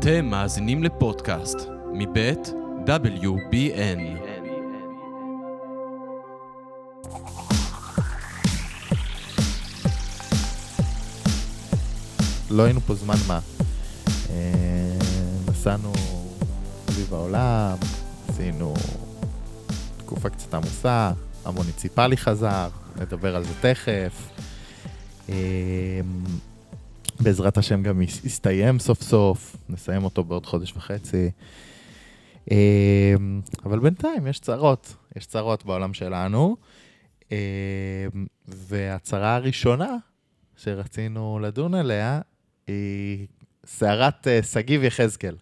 אתם מאזינים לפודקאסט מבית WBN. לא היינו פה זמן מה. אה, נסענו סביב העולם, עשינו תקופה קצת עמוסה, המוניציפלי חזר, נדבר על זה תכף. בעזרת השם גם יס- יסתיים סוף סוף, נסיים אותו בעוד חודש וחצי. אה, אבל בינתיים יש צרות, יש צרות בעולם שלנו. אה, והצרה הראשונה שרצינו לדון עליה היא סערת אה, שגיב יחזקאל,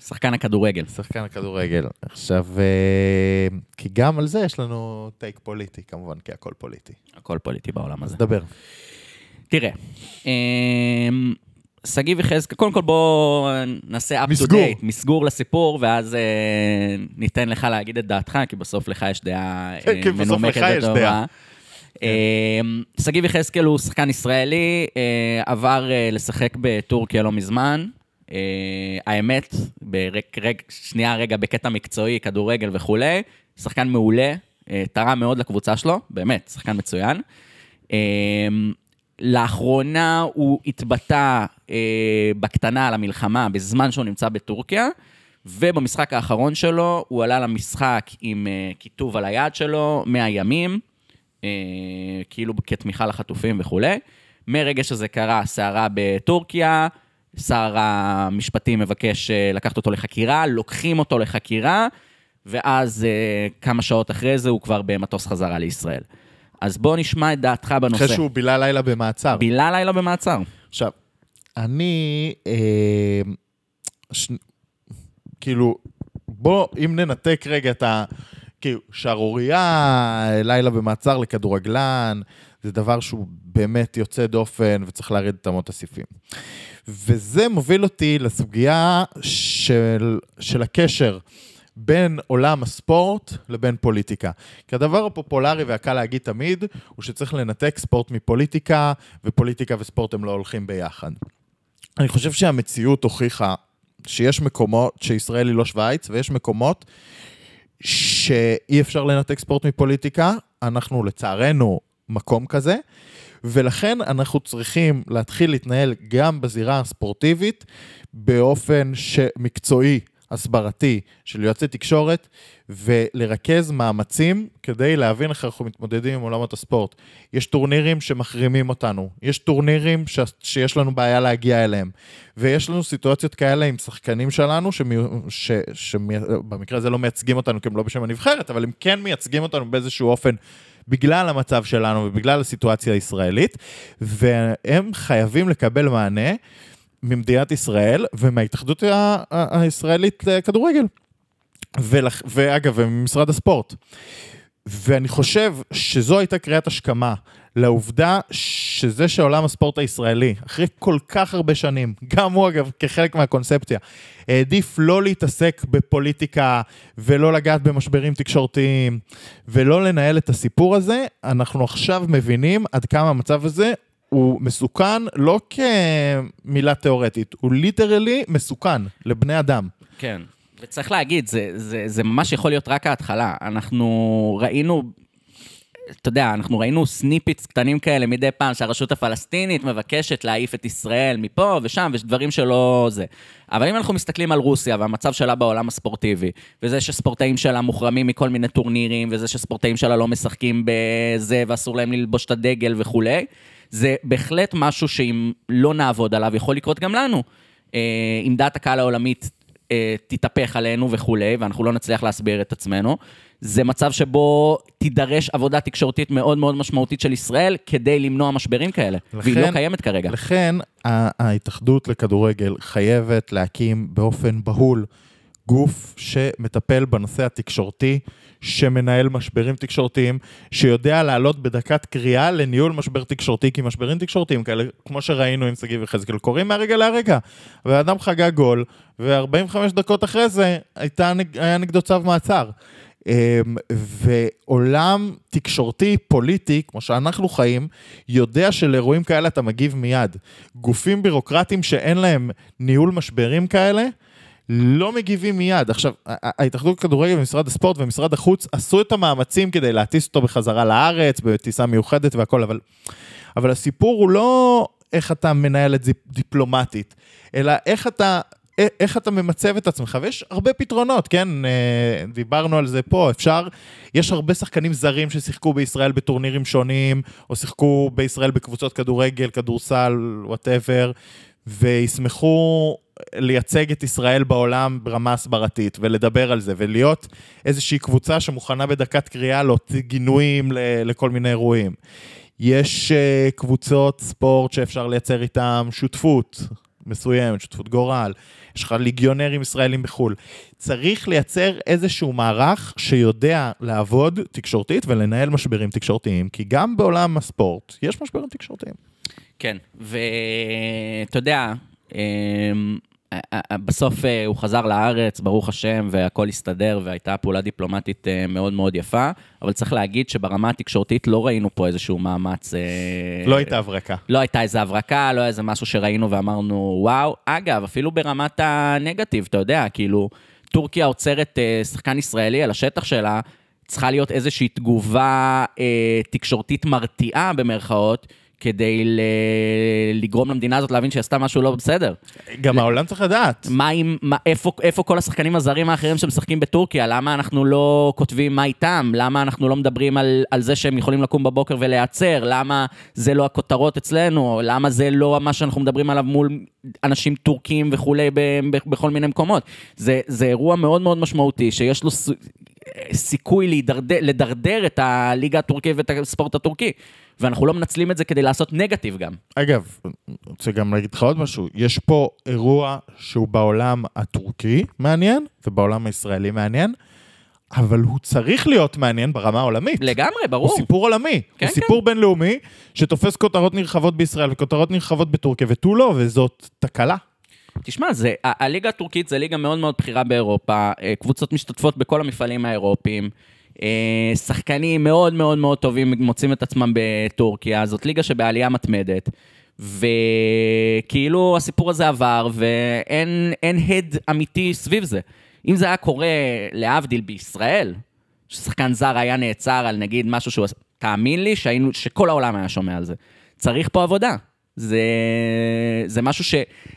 שחקן הכדורגל. שחקן הכדורגל. עכשיו, אה, כי גם על זה יש לנו טייק פוליטי, כמובן, כי הכל פוליטי. הכל פוליטי בעולם אז הזה. דבר. תראה, אמ, שגיב יחזקאל, קודם כל בוא נעשה up to מסגור. date, מסגור לסיפור, ואז אה, ניתן לך להגיד את דעתך, כי בסוף לך יש דעה אה, כן, כי בסוף מנומקת לך יש וטובה. דעה. אמ, שגיב יחזקאל הוא שחקן ישראלי, אה, עבר אה, לשחק בטורקיה לא מזמן. אה, האמת, ברק, רג, שנייה רגע בקטע מקצועי, כדורגל וכולי, שחקן מעולה, אה, תרם מאוד לקבוצה שלו, באמת, שחקן מצוין. לאחרונה הוא התבטא אה, בקטנה על המלחמה בזמן שהוא נמצא בטורקיה, ובמשחק האחרון שלו הוא עלה למשחק עם אה, כיתוב על היד שלו, 100 ימים, אה, כאילו כתמיכה לחטופים וכולי. מרגע שזה קרה, סערה בטורקיה, שר המשפטים מבקש אה, לקחת אותו לחקירה, לוקחים אותו לחקירה, ואז אה, כמה שעות אחרי זה הוא כבר במטוס חזרה לישראל. אז בוא נשמע את דעתך בנושא. אחרי שהוא בילה לילה במעצר. בילה לילה במעצר. עכשיו, אני, אה, ש... כאילו, בוא, אם ננתק רגע את ה... כאילו, שערורייה, לילה במעצר לכדורגלן, זה דבר שהוא באמת יוצא דופן וצריך להרד את אמות הסיפים. וזה מוביל אותי לסוגיה של, של הקשר בין עולם הספורט לבין פוליטיקה. כי הדבר הפופולרי והקל להגיד תמיד, הוא שצריך לנתק ספורט מפוליטיקה, ופוליטיקה וספורט הם לא הולכים ביחד. אני חושב שהמציאות הוכיחה שיש מקומות, שישראל היא לא שווייץ, ויש מקומות שאי אפשר לנתק ספורט מפוליטיקה, אנחנו לצערנו מקום כזה, ולכן אנחנו צריכים להתחיל להתנהל גם בזירה הספורטיבית באופן מקצועי, הסברתי, של יועצי תקשורת, ולרכז מאמצים כדי להבין איך אנחנו מתמודדים עם עולמות הספורט. יש טורנירים שמחרימים אותנו, יש טורנירים ש- שיש לנו בעיה להגיע אליהם, ויש לנו סיטואציות כאלה עם שחקנים שלנו, שבמקרה הזה לא מייצגים אותנו כי הם לא בשם הנבחרת, אבל הם כן מייצגים אותנו באיזשהו אופן בגלל המצב שלנו ובגלל הסיטואציה הישראלית, והם חייבים לקבל מענה ממדינת ישראל ומההתאחדות הישראלית לכדורגל. ולח... ואגב, וממשרד הספורט. ואני חושב שזו הייתה קריאת השכמה לעובדה שזה שעולם הספורט הישראלי, אחרי כל כך הרבה שנים, גם הוא אגב כחלק מהקונספציה, העדיף לא להתעסק בפוליטיקה ולא לגעת במשברים תקשורתיים ולא לנהל את הסיפור הזה, אנחנו עכשיו מבינים עד כמה המצב הזה הוא מסוכן לא כמילה תיאורטית, הוא ליטרלי מסוכן לבני אדם. כן. וצריך להגיד, זה, זה, זה ממש יכול להיות רק ההתחלה. אנחנו ראינו, אתה יודע, אנחנו ראינו סניפיץ קטנים כאלה מדי פעם, שהרשות הפלסטינית מבקשת להעיף את ישראל מפה ושם, ויש דברים שלא זה. אבל אם אנחנו מסתכלים על רוסיה והמצב שלה בעולם הספורטיבי, וזה שספורטאים שלה מוחרמים מכל מיני טורנירים, וזה שספורטאים שלה לא משחקים בזה, ואסור להם ללבוש את הדגל וכולי, זה בהחלט משהו שאם לא נעבוד עליו, יכול לקרות גם לנו. אה, אם דעת הקהל העולמית אה, תתהפך עלינו וכולי, ואנחנו לא נצליח להסביר את עצמנו. זה מצב שבו תידרש עבודה תקשורתית מאוד מאוד משמעותית של ישראל כדי למנוע משברים כאלה, והיא לא לכן- קיימת כרגע. לכן ההתאחדות לכדורגל חייבת להקים באופן בהול גוף שמטפל בנושא התקשורתי, שמנהל משברים תקשורתיים, שיודע לעלות בדקת קריאה לניהול משבר תקשורתי, כי משברים תקשורתיים כאלה, כמו שראינו עם שגיב יחזקאל, קורים מהרגע להרגע. והאדם חגג גול, ו-45 דקות אחרי זה הייתה, היה נגדו צו מעצר. אמ, ועולם תקשורתי, פוליטי, כמו שאנחנו חיים, יודע שלאירועים כאלה אתה מגיב מיד. גופים בירוקרטיים שאין להם ניהול משברים כאלה, לא מגיבים מיד. עכשיו, ההתאחדות לכדורגל ומשרד הספורט ומשרד החוץ עשו את המאמצים כדי להטיס אותו בחזרה לארץ, בטיסה מיוחדת והכל, אבל, אבל הסיפור הוא לא איך אתה מנהל את זה דיפלומטית, אלא איך אתה איך אתה ממצב את עצמך, ויש הרבה פתרונות, כן? אה, דיברנו על זה פה, אפשר, יש הרבה שחקנים זרים ששיחקו בישראל בטורנירים שונים, או שיחקו בישראל בקבוצות כדורגל, כדורסל, whatever, וישמחו לייצג את ישראל בעולם ברמה הסברתית, ולדבר על זה, ולהיות איזושהי קבוצה שמוכנה בדקת קריאה להוציא גינויים לכל מיני אירועים. יש אה, קבוצות ספורט שאפשר לייצר איתן שותפות מסוימת, שותפות גורל. יש לך ליגיונרים ישראלים בחו"ל. צריך לייצר איזשהו מערך שיודע לעבוד תקשורתית ולנהל משברים תקשורתיים, כי גם בעולם הספורט יש משברים תקשורתיים. כן, ואתה יודע, אמ, בסוף אה, הוא חזר לארץ, ברוך השם, והכל הסתדר, והייתה פעולה דיפלומטית אה, מאוד מאוד יפה, אבל צריך להגיד שברמה התקשורתית לא ראינו פה איזשהו מאמץ... אה, לא הייתה הברקה. לא הייתה איזה הברקה, לא היה איזה משהו שראינו ואמרנו, וואו. אגב, אפילו ברמת הנגטיב, אתה יודע, כאילו, טורקיה עוצרת שחקן ישראלי על השטח שלה, צריכה להיות איזושהי תגובה אה, תקשורתית מרתיעה, במרכאות, כדי ל... לגרום למדינה הזאת להבין שהיא עשתה משהו לא בסדר. גם העולם צריך לדעת. מה עם, מה, איפה, איפה כל השחקנים הזרים האחרים שמשחקים בטורקיה? למה אנחנו לא כותבים מה איתם? למה אנחנו לא מדברים על, על זה שהם יכולים לקום בבוקר ולהיעצר? למה זה לא הכותרות אצלנו? למה זה לא מה שאנחנו מדברים עליו מול אנשים טורקים וכולי ב, ב, בכל מיני מקומות? זה, זה אירוע מאוד מאוד משמעותי, שיש לו סיכוי לדרדר, לדרדר את הליגה הטורקית ואת הספורט הטורקי. ואנחנו לא מנצלים את זה כדי לעשות נגטיב גם. אגב, אני רוצה גם להגיד לך עוד משהו, יש פה אירוע שהוא בעולם הטורקי מעניין, ובעולם הישראלי מעניין, אבל הוא צריך להיות מעניין ברמה העולמית. לגמרי, ברור. הוא סיפור עולמי. כן, הוא סיפור כן. בינלאומי שתופס כותרות נרחבות בישראל וכותרות נרחבות בטורקיה, ותו לא, וזאת תקלה. תשמע, זה, הליגה הטורקית זה ליגה מאוד מאוד בכירה באירופה, אה, קבוצות משתתפות בכל המפעלים האירופיים. אה, שחקנים מאוד מאוד מאוד טובים מוצאים את עצמם בטורקיה, זאת ליגה שבעלייה מתמדת. וכאילו הסיפור הזה עבר, ואין הד אמיתי סביב זה. אם זה היה קורה, להבדיל, בישראל, ששחקן זר היה נעצר על נגיד משהו שהוא... תאמין לי שהיינו, שכל העולם היה שומע על זה. צריך פה עבודה. זה, זה משהו ש...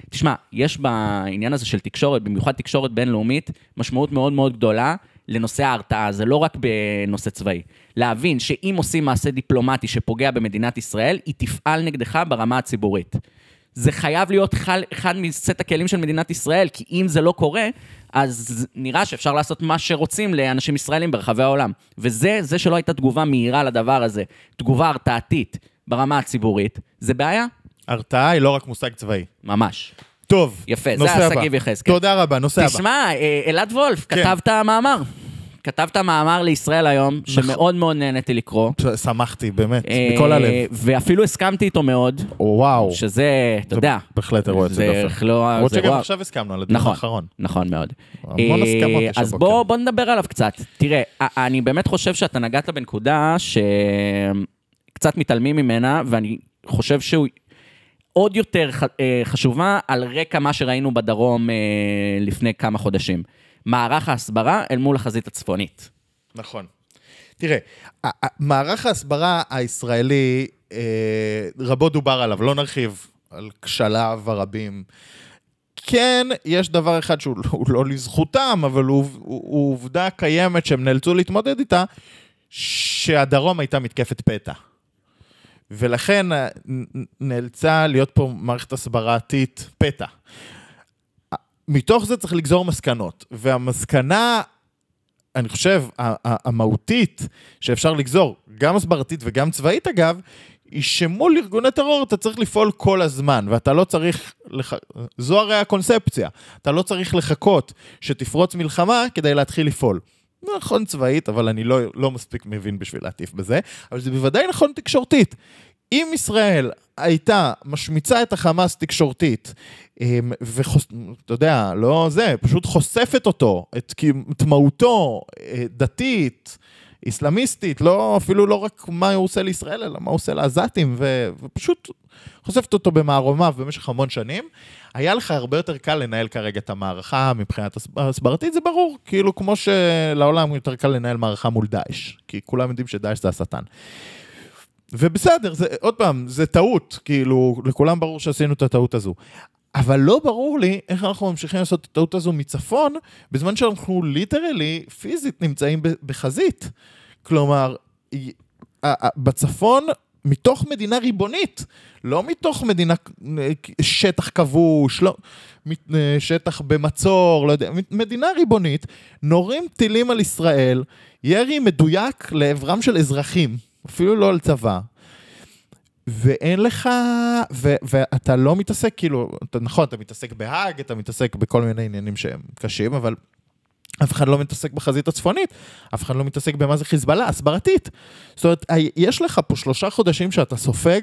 תשמע, יש בעניין הזה של תקשורת, במיוחד תקשורת בינלאומית, משמעות מאוד מאוד גדולה לנושא ההרתעה, זה לא רק בנושא צבאי. להבין שאם עושים מעשה דיפלומטי שפוגע במדינת ישראל, היא תפעל נגדך ברמה הציבורית. זה חייב להיות אחד מסט הכלים של מדינת ישראל, כי אם זה לא קורה, אז נראה שאפשר לעשות מה שרוצים לאנשים ישראלים ברחבי העולם. וזה, זה שלא הייתה תגובה מהירה לדבר הזה, תגובה הרתעתית ברמה הציבורית, זה בעיה. הרתעה היא לא רק מושג צבאי. ממש. טוב, יפה, זה השגיב יחזקאל. תודה רבה, נושא הבא. תשמע, אה, אלעד וולף, כן. כתבת מאמר. כתבת מאמר לישראל היום, נכון. שמאוד מאוד נהניתי לקרוא. שמחתי, באמת, אה, מכל הלב. ואפילו הסכמתי איתו מאוד. וואו. שזה, אתה יודע. בהחלט אירוע יוצא דופן. למרות שגם עכשיו הסכמנו על הדיון נכון, האחרון. נכון מאוד. המון אה, הסכמות יש אז בוא נדבר עליו קצת. תראה, אני באמת חושב שאתה נגעת בנקודה שקצת מתעלמים ממנה, ואני חושב שהוא עוד יותר אה, חשובה על רקע מה שראינו בדרום אה, לפני כמה חודשים. מערך ההסברה אל מול החזית הצפונית. נכון. תראה, מערך ההסברה הישראלי, אה, רבות דובר עליו, לא נרחיב על כשליו הרבים. כן, יש דבר אחד שהוא לא לזכותם, אבל הוא, הוא עובדה קיימת שהם נאלצו להתמודד איתה, שהדרום הייתה מתקפת פתע. ולכן אה, נאלצה להיות פה מערכת הסברתית פתע. מתוך זה צריך לגזור מסקנות, והמסקנה, אני חושב, המהותית שאפשר לגזור, גם הסברתית וגם צבאית אגב, היא שמול ארגוני טרור אתה צריך לפעול כל הזמן, ואתה לא צריך, לח... זו הרי הקונספציה, אתה לא צריך לחכות שתפרוץ מלחמה כדי להתחיל לפעול. נכון צבאית, אבל אני לא, לא מספיק מבין בשביל להטיף בזה, אבל זה בוודאי נכון תקשורתית. אם ישראל הייתה משמיצה את החמאס תקשורתית, אמ, ואתה יודע, לא זה, פשוט חושפת אותו, את, את מהותו, אה, דתית, איסלאמיסטית, לא, אפילו לא רק מה הוא עושה לישראל, אלא מה הוא עושה לעזתים, ו, ופשוט חושפת אותו במערומיו במשך המון שנים. היה לך הרבה יותר קל לנהל כרגע את המערכה מבחינת הסב- הסברתית, זה ברור. כאילו, כמו שלעולם יותר קל לנהל מערכה מול דאעש, כי כולם יודעים שדאעש זה השטן. ובסדר, זה, עוד פעם, זה טעות, כאילו, לכולם ברור שעשינו את הטעות הזו. אבל לא ברור לי איך אנחנו ממשיכים לעשות את הטעות הזו מצפון, בזמן שאנחנו ליטרלי, פיזית, נמצאים בחזית. כלומר, בצפון, מתוך מדינה ריבונית, לא מתוך מדינה, שטח כבוש, לא, אה, שטח במצור, לא יודע, מדינה ריבונית, נורים טילים על ישראל, ירי מדויק לעברם של אזרחים, אפילו לא על צבא. ואין לך, ו, ואתה לא מתעסק, כאילו, אתה, נכון, אתה מתעסק בהאג, אתה מתעסק בכל מיני עניינים שהם קשים, אבל אף אחד לא מתעסק בחזית הצפונית, אף אחד לא מתעסק במה זה חיזבאללה, הסברתית. זאת אומרת, יש לך פה שלושה חודשים שאתה סופג,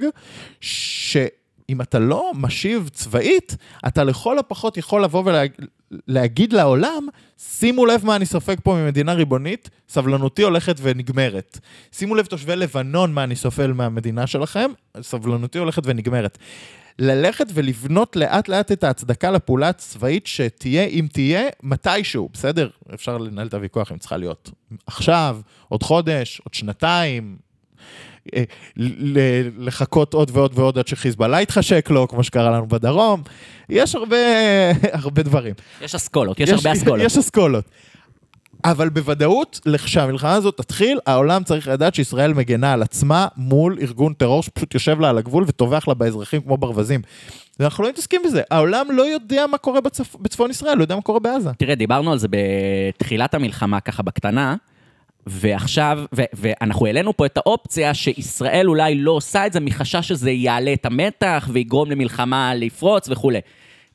שאם אתה לא משיב צבאית, אתה לכל הפחות יכול לבוא ולהגיד לעולם, שימו לב מה אני סופג פה ממדינה ריבונית, סבלנותי הולכת ונגמרת. שימו לב תושבי לבנון מה אני סופל מהמדינה שלכם, סבלנותי הולכת ונגמרת. ללכת ולבנות לאט לאט את ההצדקה לפעולה הצבאית שתהיה, אם תהיה, מתישהו, בסדר? אפשר לנהל את הוויכוח אם צריכה להיות עכשיו, עוד חודש, עוד שנתיים, לחכות עוד ועוד ועוד עד שחיזבאללה יתחשק לו, כמו שקרה לנו בדרום. יש הרבה, הרבה דברים. יש אסכולות, יש הרבה אסכולות. יש אסכולות. אבל בוודאות, כשהמלחמה הזאת תתחיל, העולם צריך לדעת שישראל מגנה על עצמה מול ארגון טרור שפשוט יושב לה על הגבול וטובח לה באזרחים כמו ברווזים. ואנחנו לא מתעסקים בזה. העולם לא יודע מה קורה בצפ... בצפון ישראל, לא יודע מה קורה בעזה. תראה, דיברנו על זה בתחילת המלחמה, ככה בקטנה, ועכשיו, ו- ואנחנו העלינו פה את האופציה שישראל אולי לא עושה את זה מחשש שזה יעלה את המתח ויגרום למלחמה לפרוץ וכולי.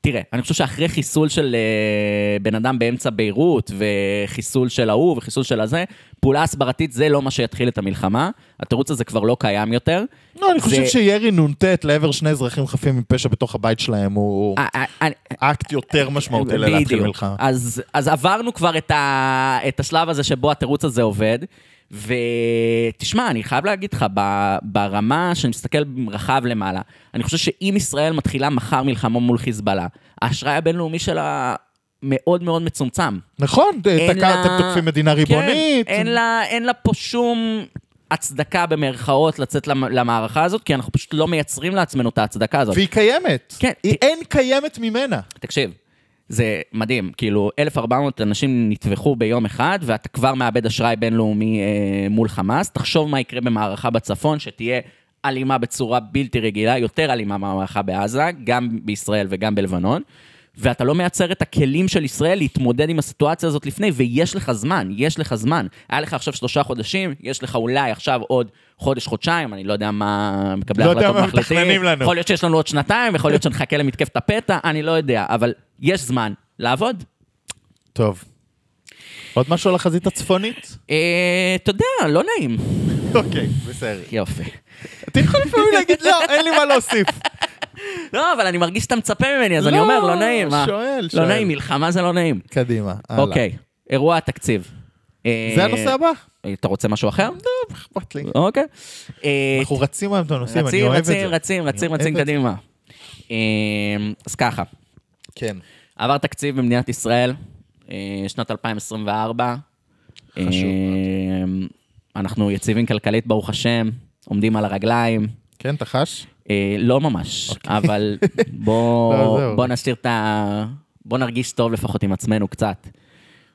תראה, אני חושב שאחרי חיסול של uh, בן אדם באמצע ביירות, וחיסול של ההוא, וחיסול של הזה, פעולה הסברתית זה לא מה שיתחיל את המלחמה. התירוץ הזה כבר לא קיים יותר. לא, אני חושב זה- שירי נ"ט לעבר שני אזרחים חפים מפשע בתוך הבית שלהם הוא אה, אה, אה, אקט יותר משמעותי ללהתחיל. מלחמה. אז, אז עברנו כבר את, ה, את השלב הזה שבו התירוץ הזה עובד. ותשמע, אני חייב להגיד לך, ברמה שאני מסתכל רחב למעלה, אני חושב שאם ישראל מתחילה מחר מלחמה מול חיזבאללה, האשראי הבינלאומי שלה מאוד מאוד מצומצם. נכון, תקע- לה- אתם תוקפים מדינה ריבונית. כן, אין, לה, אין לה פה שום הצדקה במרכאות לצאת למ- למערכה הזאת, כי אנחנו פשוט לא מייצרים לעצמנו את ההצדקה הזאת. והיא קיימת. כן, היא ת- אין קיימת ממנה. תקשיב, זה מדהים, כאילו 1,400 אנשים נטבחו ביום אחד, ואתה כבר מאבד אשראי בינלאומי אה, מול חמאס. תחשוב מה יקרה במערכה בצפון, שתהיה אלימה בצורה בלתי רגילה, יותר אלימה מהמערכה בעזה, גם בישראל וגם בלבנון. ואתה לא מייצר את הכלים של ישראל להתמודד עם הסיטואציה הזאת לפני, ויש לך זמן, יש לך זמן. היה לך עכשיו שלושה חודשים, יש לך אולי עכשיו עוד חודש, חודשיים, אני לא יודע מה מקבלי לא מה מחליטים. יכול להיות שיש לנו עוד שנתיים, יכול להיות שנחכה למתקפת הפתע, אני לא יודע, אבל יש זמן לעבוד. טוב. עוד משהו על החזית הצפונית? אה, אתה יודע, לא נעים. אוקיי, בסדר. יופי. אתה יכול לפעמים להגיד, לא, אין לי מה להוסיף. לא, אבל אני מרגיש שאתה מצפה ממני, אז אני לא, אומר, לא נעים. מה? שואל, לא שואל. נעים, מלחמה זה לא נעים. קדימה, הלאה. אוקיי, אירוע התקציב. אה, זה הנושא הבא? אתה רוצה משהו אחר? טוב, אכפת לי. אוקיי. אה, אנחנו רצים היום את הנושאים, אני אוהב את זה. רצים, רצים, רצים. קדימה. אה, אז ככה, כן. עבר תקציב במדינת ישראל, אה, שנת 2024. חשוב אה, אנחנו יציבים כלכלית, ברוך השם, עומדים על הרגליים. כן, אתה חש? אה, לא ממש, אבל לא, בוא. בוא נשאיר את ה... בוא נרגיש טוב לפחות עם עצמנו קצת.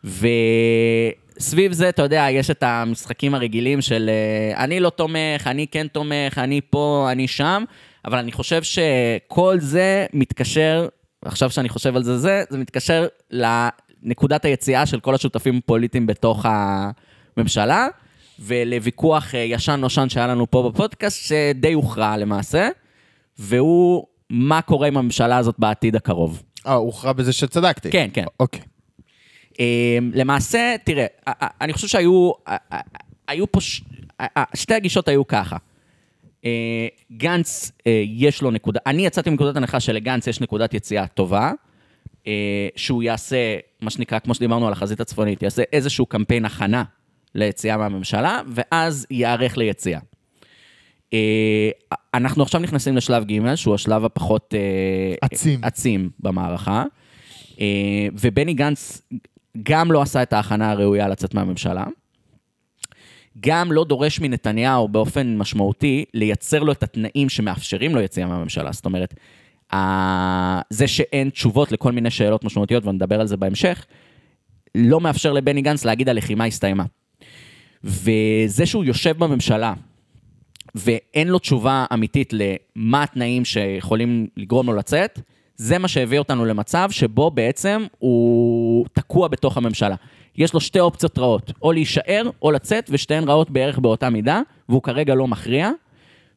וסביב זה, אתה יודע, יש את המשחקים הרגילים של אה, אני לא תומך, אני כן תומך, אני פה, אני שם, אבל אני חושב שכל זה מתקשר, עכשיו שאני חושב על זה, זה, זה מתקשר לנקודת היציאה של כל השותפים הפוליטיים בתוך הממשלה, ולוויכוח אה, ישן-נושן שהיה לנו פה בפודקאסט, שדי הוכרע למעשה, והוא מה קורה עם הממשלה הזאת בעתיד הקרוב. אה, הוכרע בזה שצדקתי. כן, כן. אוקיי. אמ, למעשה, תראה, אני חושב שהיו, היו פה, שתי הגישות היו ככה. אה, גנץ, יש לו נקודה, אני יצאתי מנקודת הנחה שלגנץ יש נקודת יציאה טובה, שהוא יעשה, מה שנקרא, כמו שדיברנו על החזית הצפונית, יעשה איזשהו קמפיין הכנה ליציאה מהממשלה, ואז ייערך ליציאה. אה, אנחנו עכשיו נכנסים לשלב ג', שהוא השלב הפחות... אה, עצים. עצים במערכה, אה, ובני גנץ גם לא עשה את ההכנה הראויה לצאת מהממשלה, גם לא דורש מנתניהו באופן משמעותי לייצר לו את התנאים שמאפשרים לו יציאה מהממשלה. זאת אומרת, זה שאין תשובות לכל מיני שאלות משמעותיות, ונדבר על זה בהמשך, לא מאפשר לבני גנץ להגיד הלחימה הסתיימה. וזה שהוא יושב בממשלה, ואין לו תשובה אמיתית למה התנאים שיכולים לגרום לו לצאת, זה מה שהביא אותנו למצב שבו בעצם הוא תקוע בתוך הממשלה. יש לו שתי אופציות רעות, או להישאר או לצאת, ושתיהן רעות בערך באותה מידה, והוא כרגע לא מכריע,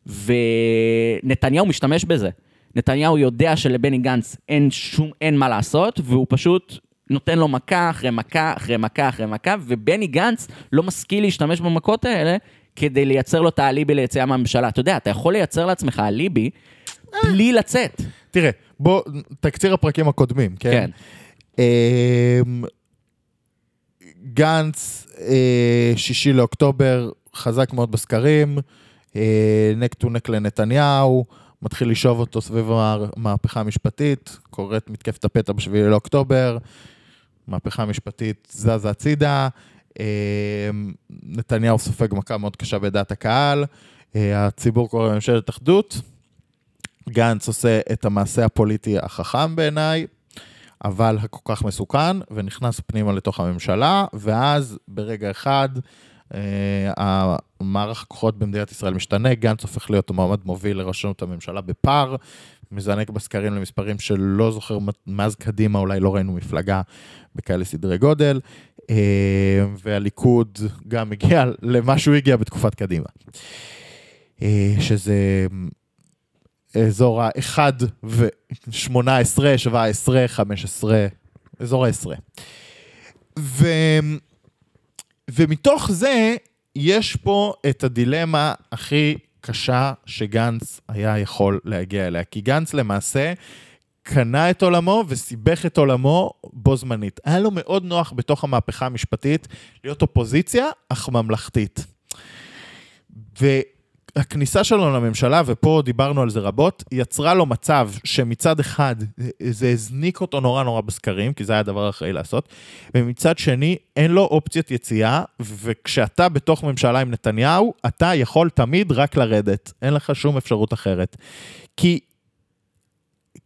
ונתניהו משתמש בזה. נתניהו יודע שלבני גנץ אין שום, אין מה לעשות, והוא פשוט נותן לו מכה אחרי מכה אחרי מכה אחרי מכה, ובני גנץ לא משכיל להשתמש במכות האלה כדי לייצר לו את האליבי ליציאה מהממשלה. אתה יודע, אתה יכול לייצר לעצמך אליבי בלי לצאת. תראה, בוא, תקציר הפרקים הקודמים, כן? כן. אמ, גנץ, אה, שישי לאוקטובר, חזק מאוד בסקרים, נק טו נק לנתניהו, מתחיל לשאוב אותו סביב המהפכה המשפטית, קורית מתקפת הפתע בשביעי לאוקטובר, מהפכה המשפטית זזה הצידה, נתניהו סופג מכה מאוד קשה בדעת הקהל, אה, הציבור קורא לממשלת אחדות, גנץ עושה את המעשה הפוליטי החכם בעיניי, אבל הכל כך מסוכן, ונכנס פנימה לתוך הממשלה, ואז ברגע אחד אה, הכוחות במדינת ישראל משתנה, גנץ הופך להיות המועמד מוביל לראשות הממשלה בפער, מזנק בסקרים למספרים שלא זוכר, מאז קדימה אולי לא ראינו מפלגה בכאלה סדרי גודל, והליכוד גם הגיע למה שהוא הגיע בתקופת קדימה. אה, שזה אזור ה-1 ו-18, 17, 15, אזור ה-10. ו... ומתוך זה, יש פה את הדילמה הכי קשה שגנץ היה יכול להגיע אליה. כי גנץ למעשה קנה את עולמו וסיבך את עולמו בו זמנית. היה לו מאוד נוח בתוך המהפכה המשפטית להיות אופוזיציה, אך ממלכתית. והכניסה שלו לממשלה, ופה דיברנו על זה רבות, יצרה לו מצב שמצד אחד זה הזניק אותו נורא נורא בסקרים, כי זה היה הדבר האחראי לעשות, ומצד שני אין לו אופציית יציאה, וכשאתה בתוך ממשלה עם נתניהו, אתה יכול תמיד רק לרדת, אין לך שום אפשרות אחרת. כי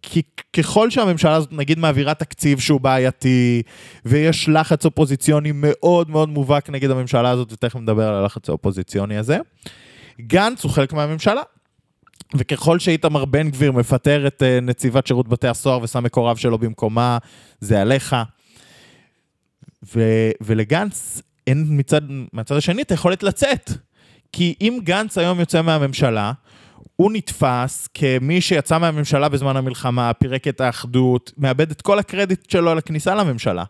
כי ככל שהממשלה הזאת נגיד מעבירה תקציב שהוא בעייתי, ויש לחץ אופוזיציוני מאוד מאוד מובהק נגד הממשלה הזאת, ותכף נדבר על הלחץ האופוזיציוני הזה, גנץ הוא חלק מהממשלה. וככל שאיתמר בן גביר מפטר את uh, נציבת שירות בתי הסוהר ושם מקורב שלו במקומה, זה עליך. ו- ולגנץ אין מצד, מצד השני את היכולת לצאת. כי אם גנץ היום יוצא מהממשלה, הוא נתפס כמי שיצא מהממשלה בזמן המלחמה, פירק את האחדות, מאבד את כל הקרדיט שלו על הכניסה לממשלה.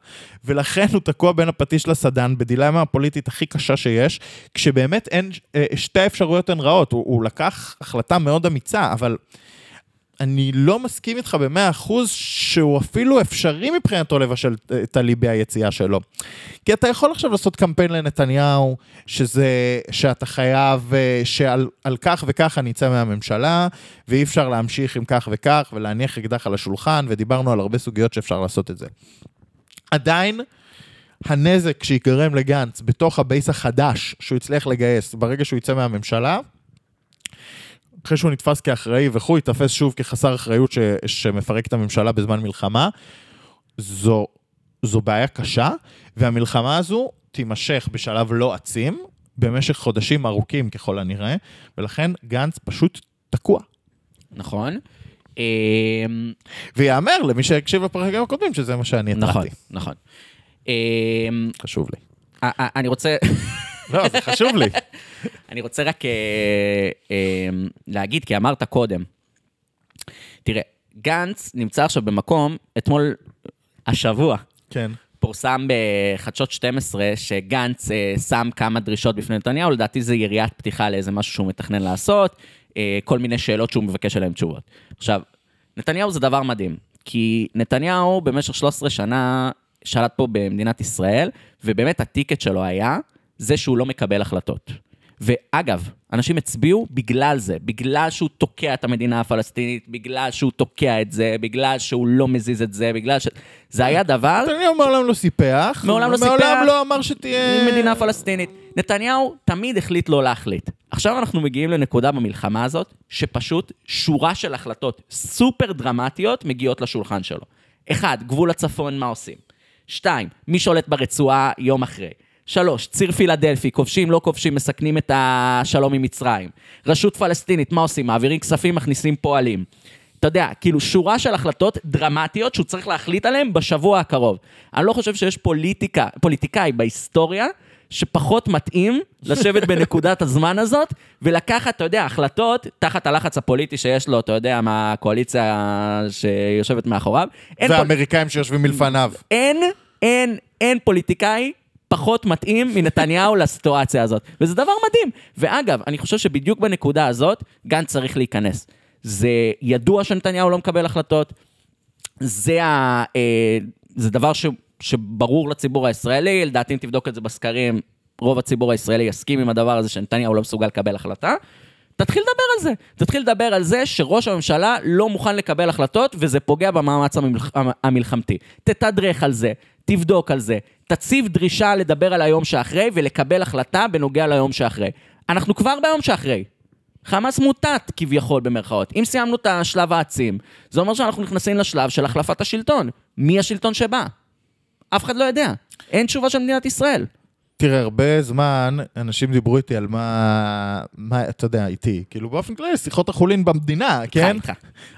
ולכן הוא תקוע בין הפטיש לסדן, בדילמה הפוליטית הכי קשה שיש, כשבאמת אין, אה, שתי האפשרויות הן רעות. הוא, הוא לקח החלטה מאוד אמיצה, אבל אני לא מסכים איתך במאה אחוז שהוא אפילו אפשרי מבחינתו לבשל את הליבי היציאה שלו. כי אתה יכול עכשיו לעשות קמפיין לנתניהו, שזה, שאתה חייב, אה, שעל על כך וכך אני אצא מהממשלה, ואי אפשר להמשיך עם כך וכך, ולהניח אקדח על השולחן, ודיברנו על הרבה סוגיות שאפשר לעשות את זה. עדיין, הנזק שיגרם לגנץ בתוך ה base החדש שהוא הצליח לגייס ברגע שהוא יצא מהממשלה, אחרי שהוא נתפס כאחראי וכו', ייתפס שוב כחסר אחריות ש, שמפרק את הממשלה בזמן מלחמה, זו, זו בעיה קשה, והמלחמה הזו תימשך בשלב לא עצים, במשך חודשים ארוכים ככל הנראה, ולכן גנץ פשוט תקוע. נכון. אמ, ויאמר למי שהקשיב לפרקים הקודמים שזה מה שאני נכון, התרעתי. נכון. אמ, חשוב לי. אני רוצה... לא, זה חשוב לי. אני רוצה רק אה, אה, להגיד, כי אמרת קודם, תראה, גנץ נמצא עכשיו במקום, אתמול, השבוע, כן. פורסם בחדשות 12 שגנץ אה, שם כמה דרישות בפני נתניהו, לדעתי זה יריית פתיחה לאיזה משהו שהוא מתכנן לעשות. אה, כל מיני שאלות שהוא מבקש עליהן תשובות. עכשיו, נתניהו זה דבר מדהים, כי נתניהו במשך 13 שנה שלט פה במדינת ישראל, ובאמת הטיקט שלו היה זה שהוא לא מקבל החלטות. ואגב, אנשים הצביעו בגלל זה, בגלל שהוא תוקע את המדינה הפלסטינית, בגלל שהוא תוקע את זה, בגלל שהוא לא מזיז את זה, בגלל ש... זה היה דבר... נתניהו מעולם לא סיפח. מעולם לא סיפח. מעולם לא אמר שתהיה... מדינה פלסטינית. נתניהו תמיד החליט לא להחליט. עכשיו אנחנו מגיעים לנקודה במלחמה הזאת, שפשוט שורה של החלטות סופר דרמטיות מגיעות לשולחן שלו. אחד, גבול הצפון, מה עושים? שתיים, מי שולט ברצועה יום אחרי? שלוש, ציר פילדלפי, כובשים, לא כובשים, מסכנים את השלום עם מצרים. רשות פלסטינית, מה עושים? מעבירים כספים, מכניסים פועלים. אתה יודע, כאילו שורה של החלטות דרמטיות שהוא צריך להחליט עליהן בשבוע הקרוב. אני לא חושב שיש פוליטיקה, פוליטיקאי בהיסטוריה שפחות מתאים לשבת בנקודת הזמן הזאת ולקחת, אתה יודע, החלטות תחת הלחץ הפוליטי שיש לו, אתה יודע, מהקואליציה שיושבת מאחוריו. אין פול- והאמריקאים שיושבים מלפניו. אין, אין, אין פוליטיקאי פחות מתאים מנתניהו לסיטואציה הזאת. וזה דבר מדהים. ואגב, אני חושב שבדיוק בנקודה הזאת, גנץ צריך להיכנס. זה ידוע שנתניהו לא מקבל החלטות, זה, ה, אה, זה דבר ש, שברור לציבור הישראלי, לדעתי אם תבדוק את זה בסקרים, רוב הציבור הישראלי יסכים עם הדבר הזה שנתניהו לא מסוגל לקבל החלטה. תתחיל לדבר על זה. תתחיל לדבר על זה שראש הממשלה לא מוכן לקבל החלטות, וזה פוגע במאמץ המלח... המלחמתי. תתדרך על זה, תבדוק על זה, תציב דרישה לדבר על היום שאחרי ולקבל החלטה בנוגע ליום שאחרי. אנחנו כבר ביום שאחרי. חמאס מוטט כביכול במרכאות. אם סיימנו את השלב העצים, זה אומר שאנחנו נכנסים לשלב של החלפת השלטון. מי השלטון שבא? אף אחד לא יודע. אין תשובה של מדינת ישראל. תראה, הרבה זמן אנשים דיברו איתי על מה, מה, אתה יודע, איתי, כאילו באופן כללי, שיחות החולין במדינה, כן? איתך.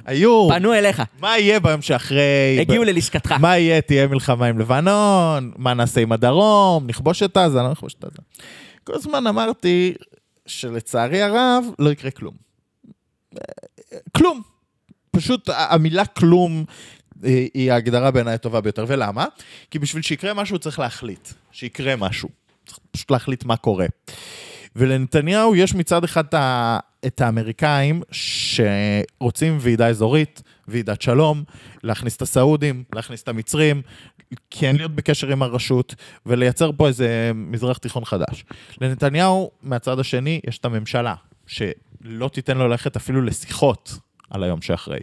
היו, פנו אליך, מה יהיה ביום שאחרי? הגיעו ב- ללשכתך. מה יהיה? תהיה מלחמה עם לבנון? מה נעשה עם הדרום? נכבוש את עזה? לא נכבוש את עזה. כל הזמן אמרתי שלצערי הרב לא יקרה כלום. כלום. פשוט המילה כלום אה, היא ההגדרה בעיניי הטובה ביותר. ולמה? כי בשביל שיקרה משהו צריך להחליט. שיקרה משהו. פשוט להחליט מה קורה. ולנתניהו יש מצד אחד את האמריקאים שרוצים ועידה אזורית, ועידת שלום, להכניס את הסעודים, להכניס את המצרים, כן להיות בקשר עם הרשות ולייצר פה איזה מזרח תיכון חדש. לנתניהו, מהצד השני, יש את הממשלה, שלא תיתן לו ללכת אפילו לשיחות על היום שאחרי.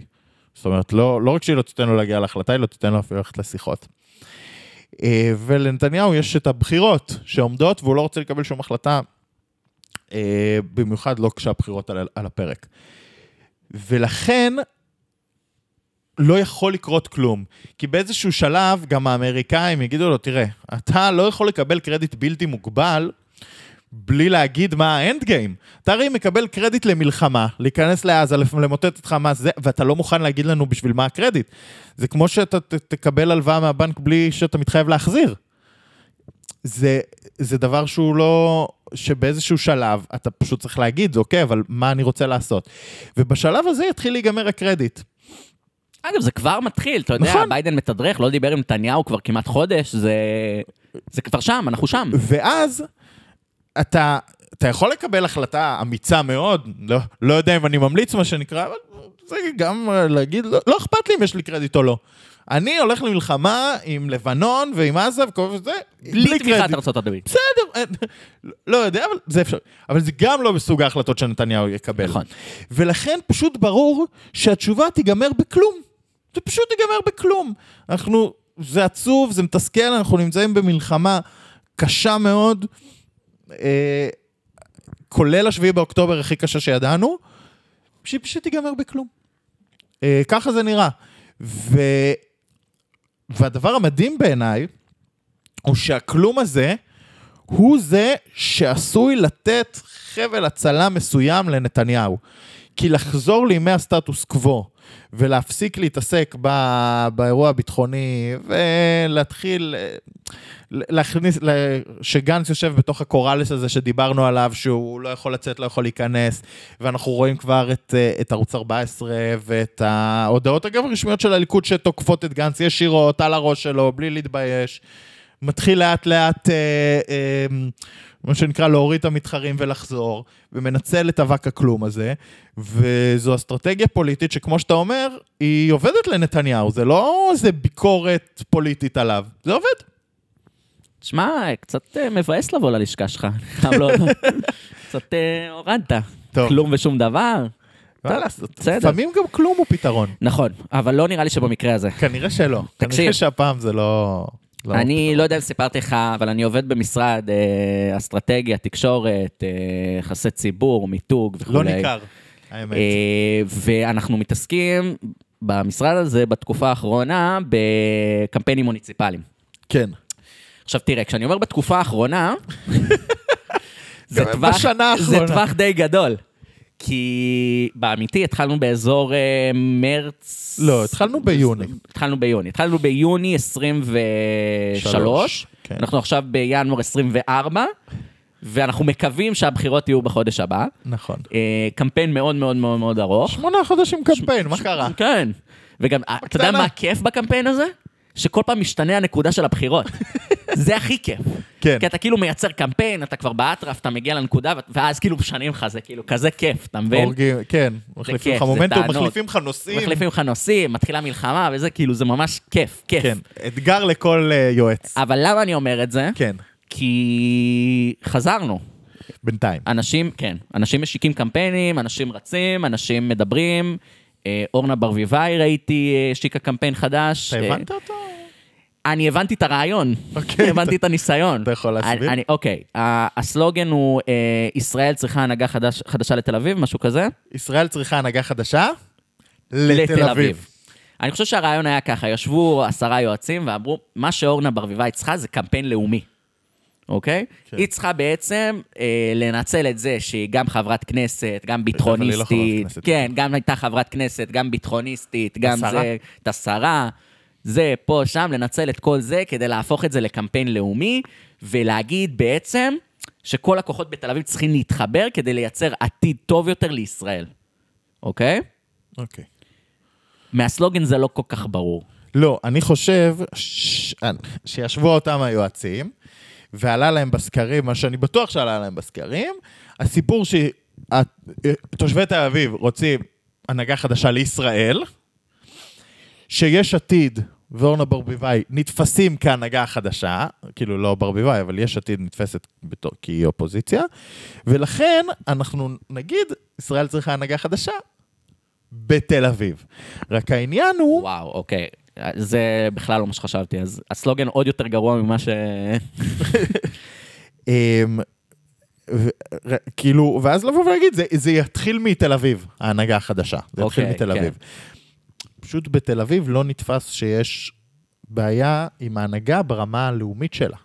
זאת אומרת, לא, לא רק שהיא לא תיתן לו להגיע להחלטה, היא לא תיתן לו אפילו ללכת לשיחות. אה, ולנתניהו יש את הבחירות שעומדות, והוא לא רוצה לקבל שום החלטה, אה, במיוחד לא כשהבחירות על, על הפרק. ולכן, לא יכול לקרות כלום. כי באיזשהו שלב גם האמריקאים יגידו לו, תראה, אתה לא יכול לקבל קרדיט בלתי מוגבל בלי להגיד מה האנד גיים. אתה הרי מקבל קרדיט למלחמה, להיכנס לעזה, למוטט את חמאס, זה, ואתה לא מוכן להגיד לנו בשביל מה הקרדיט. זה כמו שאתה ת, תקבל הלוואה מהבנק בלי שאתה מתחייב להחזיר. זה, זה דבר שהוא לא... שבאיזשהו שלב אתה פשוט צריך להגיד, אוקיי, אבל מה אני רוצה לעשות? ובשלב הזה יתחיל להיגמר הקרדיט. אגב, זה כבר מתחיל, אתה יודע, נכון. ביידן מתדרך, לא דיבר עם נתניהו כבר כמעט חודש, זה... זה כבר שם, אנחנו שם. ואז אתה, אתה יכול לקבל החלטה אמיצה מאוד, לא, לא יודע אם אני ממליץ מה שנקרא, אבל זה גם אה, להגיד, לא, לא אכפת לי אם יש לי קרדיט או לא. אני הולך למלחמה עם לבנון ועם עזה וכל זה, בלי תמיכת ארצות הברית. בסדר, אין- לא יודע, אבל זה אפשר. אבל זה גם לא בסוג ההחלטות שנתניהו יקבל. נכון. ולכן פשוט ברור שהתשובה תיגמר בכלום. זה פשוט ייגמר בכלום. אנחנו, זה עצוב, זה מתסכל, אנחנו נמצאים במלחמה קשה מאוד, אה, כולל השביעי באוקטובר הכי קשה שידענו, שהיא פשוט תיגמר בכלום. אה, ככה זה נראה. ו... והדבר המדהים בעיניי, הוא שהכלום הזה, הוא זה שעשוי לתת חבל הצלה מסוים לנתניהו. כי לחזור לימי הסטטוס קוו ולהפסיק להתעסק ב- באירוע הביטחוני ולהתחיל להכניס, שגנץ יושב בתוך הקוראלס הזה שדיברנו עליו, שהוא לא יכול לצאת, לא יכול להיכנס, ואנחנו רואים כבר את, את ערוץ 14 ואת ההודעות, אגב, הרשמיות של הליכוד שתוקפות את גנץ ישירות על הראש שלו, בלי להתבייש. מתחיל לאט לאט, אה, אה, מה שנקרא להוריד את המתחרים ולחזור, ומנצל את אבק הכלום הזה, וזו אסטרטגיה פוליטית שכמו שאתה אומר, היא עובדת לנתניהו, זה לא איזה ביקורת פוליטית עליו, זה עובד. תשמע, קצת אה, מבאס לבוא ללשכה שלך, אני חייב להודות. קצת אה, הורדת. טוב. כלום ושום דבר. מה לעשות? בסדר. לפעמים גם כלום הוא פתרון. נכון, אבל לא נראה לי שבמקרה הזה. כנראה שלא. תקשיב. כנראה שהפעם זה לא... לא אני לא יודע אם סיפרתי לך, אבל אני עובד במשרד אה, אסטרטגיה, תקשורת, אה, יחסי ציבור, מיתוג וכולי. לא ניכר, האמת. אה, ואנחנו מתעסקים במשרד הזה בתקופה האחרונה בקמפיינים מוניציפליים. כן. עכשיו תראה, כשאני אומר בתקופה האחרונה, זה. טווח די גדול. כי באמיתי התחלנו באזור אה, מרץ... לא, התחלנו ביוני. התחלנו ביוני. התחלנו ביוני 23, שלוש, כן. אנחנו עכשיו בינואר 24, ואנחנו מקווים שהבחירות יהיו בחודש הבא. נכון. אה, קמפיין מאוד מאוד מאוד מאוד ארוך. שמונה חודשים קמפיין, מה קרה? כן. וגם, אה, אתה יודע בקטנה. מה הכיף בקמפיין הזה? שכל פעם משתנה הנקודה של הבחירות. זה הכי כיף. כן. כי אתה כאילו מייצר קמפיין, אתה כבר באטרף, אתה מגיע לנקודה, ואז כאילו משנים לך, זה כאילו כזה כיף, אתה מבין? הורגים, כן, מחליפים לך מומנטום. מחליפים לך נושאים. מחליפים לך נושאים, מתחילה מלחמה וזה, כאילו, זה ממש כיף, כיף. כן, אתגר לכל אה, יועץ. אבל למה אני אומר את זה? כן, כי חזרנו. בינתיים. אנשים, כן, אנשים משיקים קמפיינים, אנשים רצים, אנשים מדברים. אה, אורנה ברביבאי ראיתי, אה, השיקה קמפיין חדש. אתה הבנת אותו? אני הבנתי את הרעיון, אוקיי, הבנתי את הניסיון. אתה יכול להסביר? אני- אוקיי, הסלוגן הוא אה, ישראל צריכה הנהגה חדש- חדשה לתל אביב, משהו כזה? ישראל צריכה הנהגה חדשה לתל אביב. אני חושב שהרעיון היה ככה, ישבו עשרה יועצים ואמרו, מה שאורנה ברביבאי צריכה זה קמפיין לאומי, אוקיי? כן. היא צריכה בעצם אה, לנצל את זה שהיא גם חברת כנסת, גם לא ביטחוניסטית, כנסת. כן, גם הייתה חברת כנסת, גם ביטחוניסטית, גם. זה, את השרה, זה, פה, שם, לנצל את כל זה כדי להפוך את זה לקמפיין לאומי, ולהגיד בעצם שכל הכוחות בתל אביב צריכים להתחבר כדי לייצר עתיד טוב יותר לישראל, אוקיי? אוקיי. מהסלוגן זה לא כל כך ברור. לא, אני חושב ש... שישבו אותם היועצים, ועלה להם בסקרים, מה שאני בטוח שעלה להם בסקרים, הסיפור שתושבי תל אביב רוצים הנהגה חדשה לישראל, שיש עתיד ואורנה ברביבאי נתפסים כהנהגה החדשה, כאילו לא ברביבאי, אבל יש עתיד נתפסת בתור, כי היא אופוזיציה, ולכן אנחנו נגיד, ישראל צריכה הנהגה חדשה בתל אביב. רק העניין הוא... וואו, אוקיי. זה בכלל לא מה שחשבתי, אז הסלוגן עוד יותר גרוע ממה ש... אמ, ו- כאילו, ואז לבוא ולהגיד, זה, זה יתחיל מתל אביב, ההנהגה החדשה. זה יתחיל אוקיי, מתל כן. אביב. פשוט בתל אביב לא נתפס שיש בעיה עם ההנהגה ברמה הלאומית שלה.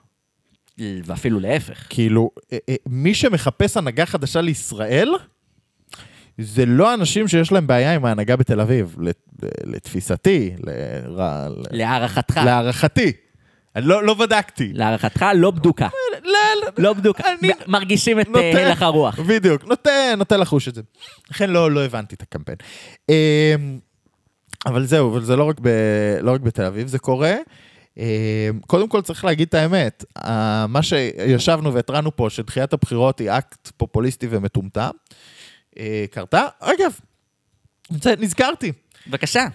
ואפילו להפך. כאילו, אה, אה, מי שמחפש הנהגה חדשה לישראל, זה לא אנשים שיש להם בעיה עם ההנהגה בתל אביב, לת- לתפיסתי, ל- להערכתך, להערכתי. אני לא, לא בדקתי. להערכתך לא בדוקה. לא, לא, לא בדוקה. אני מרגישים את אה, הלך הרוח. בדיוק, נותן לחוש את זה. לכן לא, לא הבנתי את הקמפיין. אבל זהו, אבל זה לא רק, ב, לא רק בתל אביב, זה קורה. אמ, קודם כל צריך להגיד את האמת, ה- מה שישבנו והתרענו פה, שדחיית הבחירות היא אקט פופוליסטי ומטומטם, אה, קרתה. אגב, נזכרתי. בבקשה.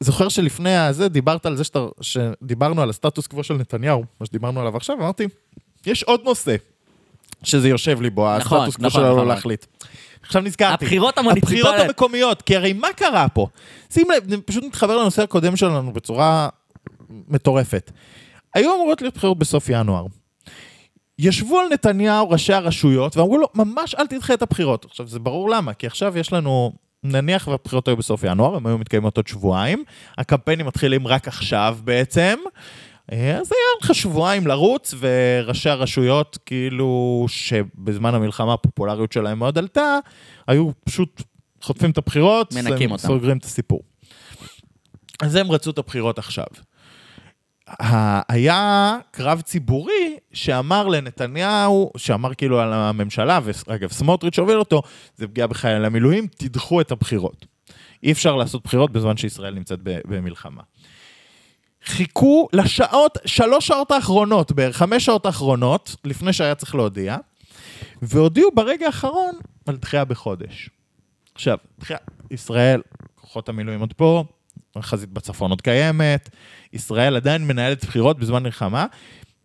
זוכר שלפני הזה דיברת על זה שאתה, שדיברנו על הסטטוס קוו של נתניהו, מה שדיברנו עליו עכשיו, אמרתי, יש עוד נושא שזה יושב לי בו, נכון, הסטטוס קוו נכון, שלנו נכון. להחליט. עכשיו נזכרתי. הבחירות המוניציפליות. הבחירות המקומיות, כי הרי מה קרה פה? שים לב, זה פשוט מתחבר לנושא הקודם שלנו בצורה מטורפת. היו אמורות להיות בחירות בסוף ינואר. ישבו על נתניהו ראשי הרשויות ואמרו לו, ממש אל תדחה את הבחירות. עכשיו, זה ברור למה, כי עכשיו יש לנו, נניח והבחירות היו בסוף ינואר, הן היו מתקיימות עוד שבועיים, הקמפיינים מתחילים רק עכשיו בעצם, אה, אז היה לך שבועיים לרוץ, וראשי הרשויות, כאילו, שבזמן המלחמה הפופולריות שלהם מאוד עלתה, היו פשוט חוטפים את הבחירות, מנקים אותם. סוגרים את הסיפור. אז הם רצו את הבחירות עכשיו. היה קרב ציבורי שאמר לנתניהו, שאמר כאילו על הממשלה, ואגב, סמוטריץ' הוביל אותו, זה פגיעה בחיילי המילואים, תדחו את הבחירות. אי אפשר לעשות בחירות בזמן שישראל נמצאת במלחמה. חיכו לשעות, שלוש שעות האחרונות, בערך חמש שעות האחרונות, לפני שהיה צריך להודיע, והודיעו ברגע האחרון על דחייה בחודש. עכשיו, דחייה, ישראל, כוחות המילואים עוד פה, החזית בצפון עוד קיימת, ישראל עדיין מנהלת בחירות בזמן מלחמה.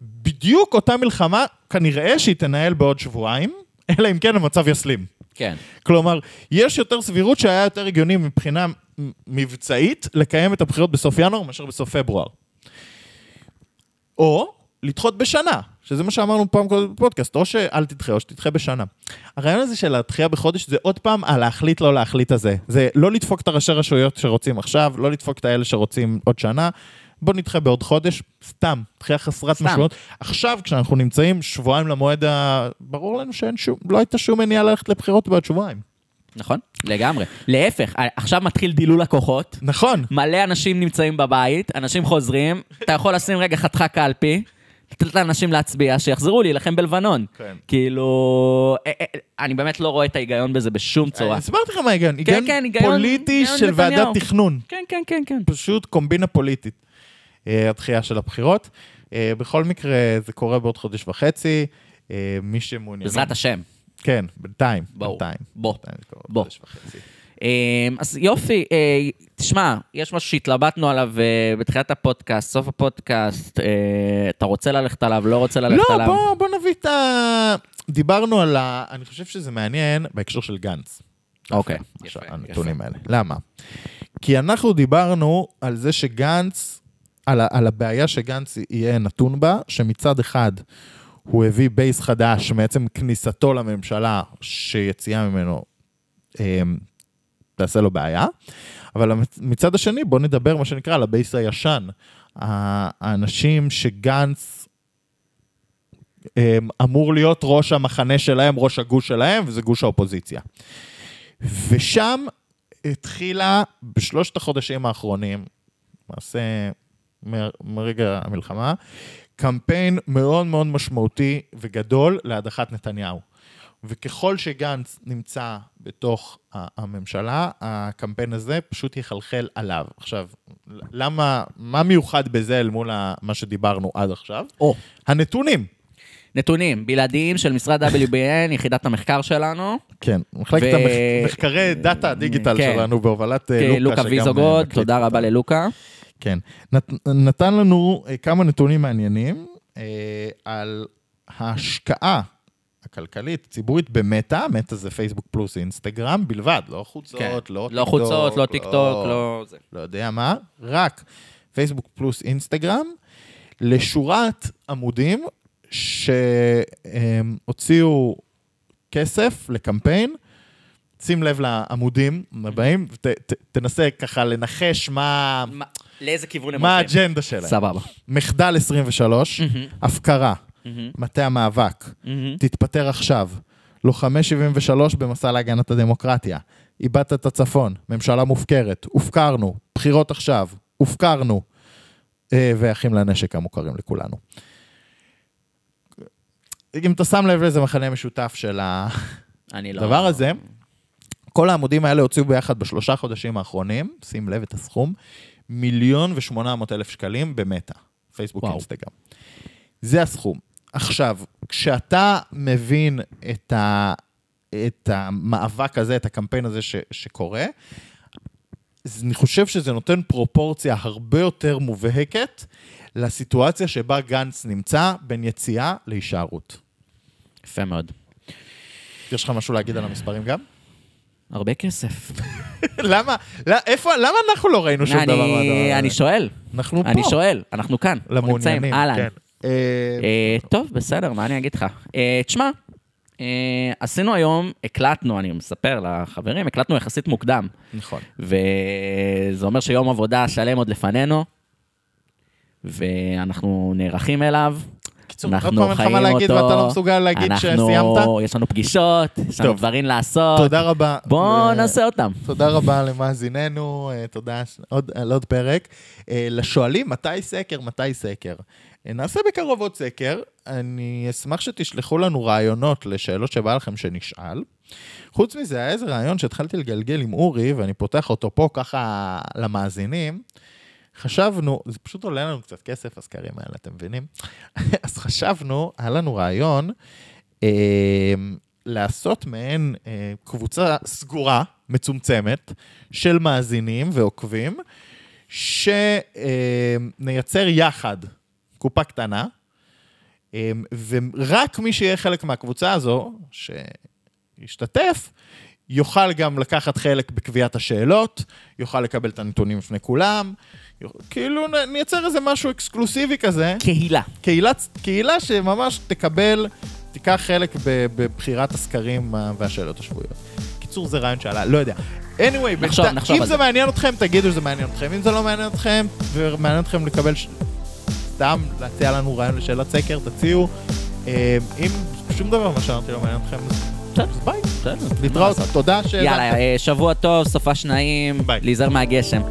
בדיוק אותה מלחמה, כנראה שהיא תנהל בעוד שבועיים, אלא אם כן המצב יסלים. כן. כלומר, יש יותר סבירות שהיה יותר הגיוני מבחינה מבצעית לקיים את הבחירות בסוף ינואר מאשר בסוף פברואר. או לדחות בשנה, שזה מה שאמרנו פעם קודם בפודקאסט, או שאל תדחה או שתדחה בשנה. הרעיון הזה של הדחייה בחודש זה עוד פעם על להחליט לא להחליט הזה. זה לא לדפוק את הראשי רשויות שרוצים עכשיו, לא לדפוק את האלה שרוצים עוד שנה. בוא נדחה בעוד חודש, סתם, דחייה חסרת סתם. משמעות. עכשיו, כשאנחנו נמצאים שבועיים למועד ה... ברור לנו שאין שום, לא הייתה שום מניעה ללכת לבחירות בעוד שבועיים. נכון? לגמרי. להפך, עכשיו מתחיל דילול לקוחות. נכון. מלא אנשים נמצאים בבית, אנשים חוזרים, אתה יכול לשים רגע חתיכה קלפי, לתת לאנשים להצביע, שיחזרו להילחם בלבנון. כן. כאילו, אה, אה, אני באמת לא רואה את ההיגיון בזה בשום צורה. הסברתי לך מה ההיגיון, היגיון כן, היגיון- פוליטי של ועדת. תכנון. כן, כן, כן, כן. פשוט קומבינה פוליטית, הדחייה של הבחירות. אה, בכל מקרה, זה קורה בעוד חודש וחצי. אה, מי שמעוניין... בעזרת השם. כן, בינתיים. ברור. בינתיים. בוא. בינתיים זה קורה בוא. אה, אז יופי, אה, תשמע, יש משהו שהתלבטנו עליו אה, בתחילת הפודקאסט, סוף הפודקאסט, אה, אתה רוצה ללכת עליו, לא רוצה ללכת לא, עליו? בוא, בוא נביא את ה... דיברנו על ה... אני חושב שזה מעניין בהקשר של גנץ. אוקיי. יפה, הנתונים האלה. למה? כי אנחנו דיברנו על זה שגנץ, על, על הבעיה שגנץ יהיה נתון בה, שמצד אחד הוא הביא בייס חדש מעצם כניסתו לממשלה, שיציאה ממנו אה, תעשה לו בעיה, אבל מצד השני, בוא נדבר, מה שנקרא, על הבייס הישן. האנשים שגנץ אה, אמור להיות ראש המחנה שלהם, ראש הגוש שלהם, וזה גוש האופוזיציה. ושם התחילה בשלושת החודשים האחרונים, למעשה מרגע המלחמה, קמפיין מאוד מאוד משמעותי וגדול להדחת נתניהו. וככל שגנץ נמצא בתוך הממשלה, הקמפיין הזה פשוט יחלחל עליו. עכשיו, למה, מה מיוחד בזה אל מול מה שדיברנו עד עכשיו? או, הנתונים. נתונים בלעדיים של משרד WBN, יחידת המחקר שלנו. כן, מחלקת ו- המחקרי data digital כן. שלנו בהובלת אה, כן, לוקה. לוקה אה, ויזוגוד, מקליט תודה רבה. ללוקה. כן. נת, נתן לנו אה, כמה נתונים מעניינים אה, על ההשקעה הכלכלית, ציבורית במטא, מטא זה פייסבוק פלוס אינסטגרם בלבד, לא חוצות, כן. לא לא חוצות, לא טיק טוק, לא... זה. לא יודע מה, רק פייסבוק פלוס אינסטגרם, לשורת עמודים שהוציאו כסף לקמפיין. שים לב לעמודים הבאים, ותנסה ככה לנחש מה, מה- לאיזה כיוון הם מה הולכים? האג'נדה שלהם. סבבה. מחדל 23, הפקרה, מטה המאבק. תתפטר עכשיו, לוחמי 73 במסע להגנת הדמוקרטיה, איבדת את הצפון, ממשלה מופקרת, הופקרנו, בחירות עכשיו, הופקרנו, אה, ואחים לנשק המוכרים לכולנו. אם אתה שם לב לאיזה מכנה משותף של לא... הדבר הזה, כל העמודים האלה הוציאו ביחד בשלושה חודשים האחרונים, שים לב את הסכום, מיליון ושמונה מאות אלף שקלים במטא, פייסבוק. אינסטגרם. זה הסכום. עכשיו, כשאתה מבין את, ה, את המאבק הזה, את הקמפיין הזה ש, שקורה, אני חושב שזה נותן פרופורציה הרבה יותר מובהקת לסיטואציה שבה גנץ נמצא בין יציאה להישארות. יפה מאוד. יש לך משהו להגיד על המספרים גם? הרבה כסף. למה? לא, איפה, למה אנחנו לא ראינו שום דבר מהדבר אני הזה? אני שואל, אנחנו פה. אני שואל, אנחנו כאן. למעוניינים. כן. אה, אה, טוב, בסדר, מה אני אגיד לך? אה, תשמע, אה, עשינו היום, הקלטנו, אני מספר לחברים, הקלטנו יחסית מוקדם. נכון. וזה אומר שיום עבודה שלם עוד לפנינו, ואנחנו נערכים אליו. קיצור, עוד אנחנו פעם אין לך מה להגיד אותו. ואתה לא מסוגל להגיד אנחנו- שסיימת? יש לנו פגישות, יש לנו. דברים לעשות. תודה רבה. בואו נעשה אותם. תודה רבה למאזיננו, אה, תודה על עוד פרק. אה, לשואלים, מתי סקר, מתי סקר. אה, נעשה בקרוב עוד סקר. אני אשמח שתשלחו לנו רעיונות לשאלות שבא לכם שנשאל. חוץ מזה, היה איזה רעיון שהתחלתי לגלגל עם אורי, ואני פותח אותו פה ככה למאזינים. חשבנו, זה פשוט עולה לנו קצת כסף, הסקרים האלה, אתם מבינים? אז חשבנו, היה לנו רעיון, אה, לעשות מעין אה, קבוצה סגורה, מצומצמת, של מאזינים ועוקבים, שנייצר יחד קופה קטנה, אה, ורק מי שיהיה חלק מהקבוצה הזו, שישתתף, יוכל גם לקחת חלק בקביעת השאלות, יוכל לקבל את הנתונים לפני כולם, כאילו נייצר איזה משהו אקסקלוסיבי כזה. קהילה. קהילה, קהילה שממש תקבל, תיקח חלק בבחירת הסקרים והשאלות השבועיות. קיצור, זה רעיון שעלה, לא יודע. anyway, נחשוב, בינתיים- נחשוב אם זה זה. מעניין אתכם, תגידו שזה מעניין אתכם. אם זה לא מעניין אתכם, ומעניין אתכם לקבל, ש... סתם להציע לנו רעיון לשאלת סקר, תציעו. אה, אם שום דבר מה שאמרתי לא מעניין אתכם, בסדר. ביי. בסדר. להתראות, לעשות? תודה שהאזנתם. יאללה, אה, שבוע טוב, סופה שניים, ביי. להיזהר מהגשם.